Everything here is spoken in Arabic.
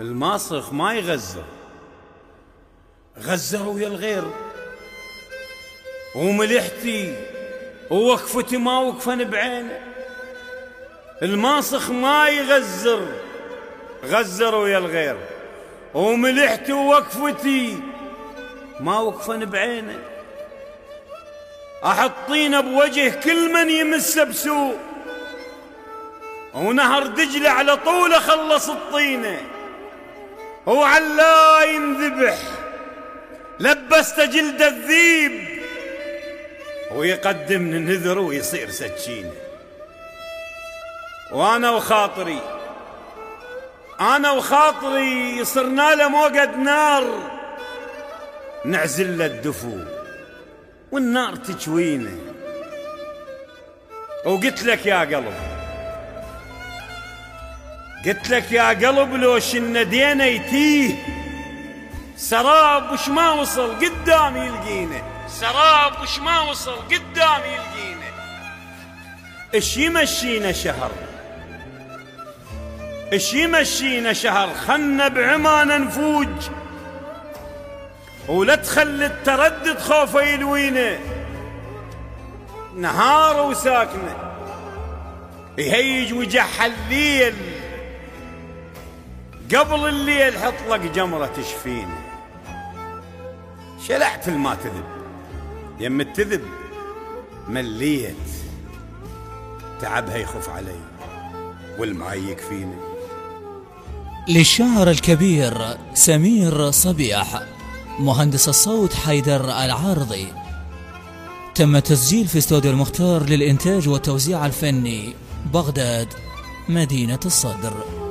الماسخ ما يغزر غزر ويا الغير. وملحتي ووقفتي ما وقفن بعينه. الماسخ ما يغزر. غزر ويا الغير. وملحتي ووقفتي ما وقفن بعينه. أحطينه بوجه كل من يمسه بسوء. ونهر دجلة على طوله خلص الطينة. وعلا ينذبح لبست جلد الذيب ويقدم نذر ويصير سكينة وأنا وخاطري أنا وخاطري صرنا له موقد نار نعزل له الدفو والنار تجوينه. وقلت لك يا قلب قلت لك يا قلب لو شندينا يتيه سراب وش ما وصل قدام يلقينا سراب وش ما وصل قدام يلقينا إيش يمشينا شهر؟ إيش يمشينا شهر؟ خلنا بعمانا نفوج. ولا تخلي التردد خوفه يلوينا نهار وساكنه. يهيج وجح الليل قبل الليل حط لك جمرة تشفينا شلعت الما تذب. يم التذب مليت. تعبها يخف علي والماي يكفيني. للشاعر الكبير سمير صبيح مهندس الصوت حيدر العارضي. تم تسجيل في استوديو المختار للإنتاج والتوزيع الفني بغداد مدينة الصدر.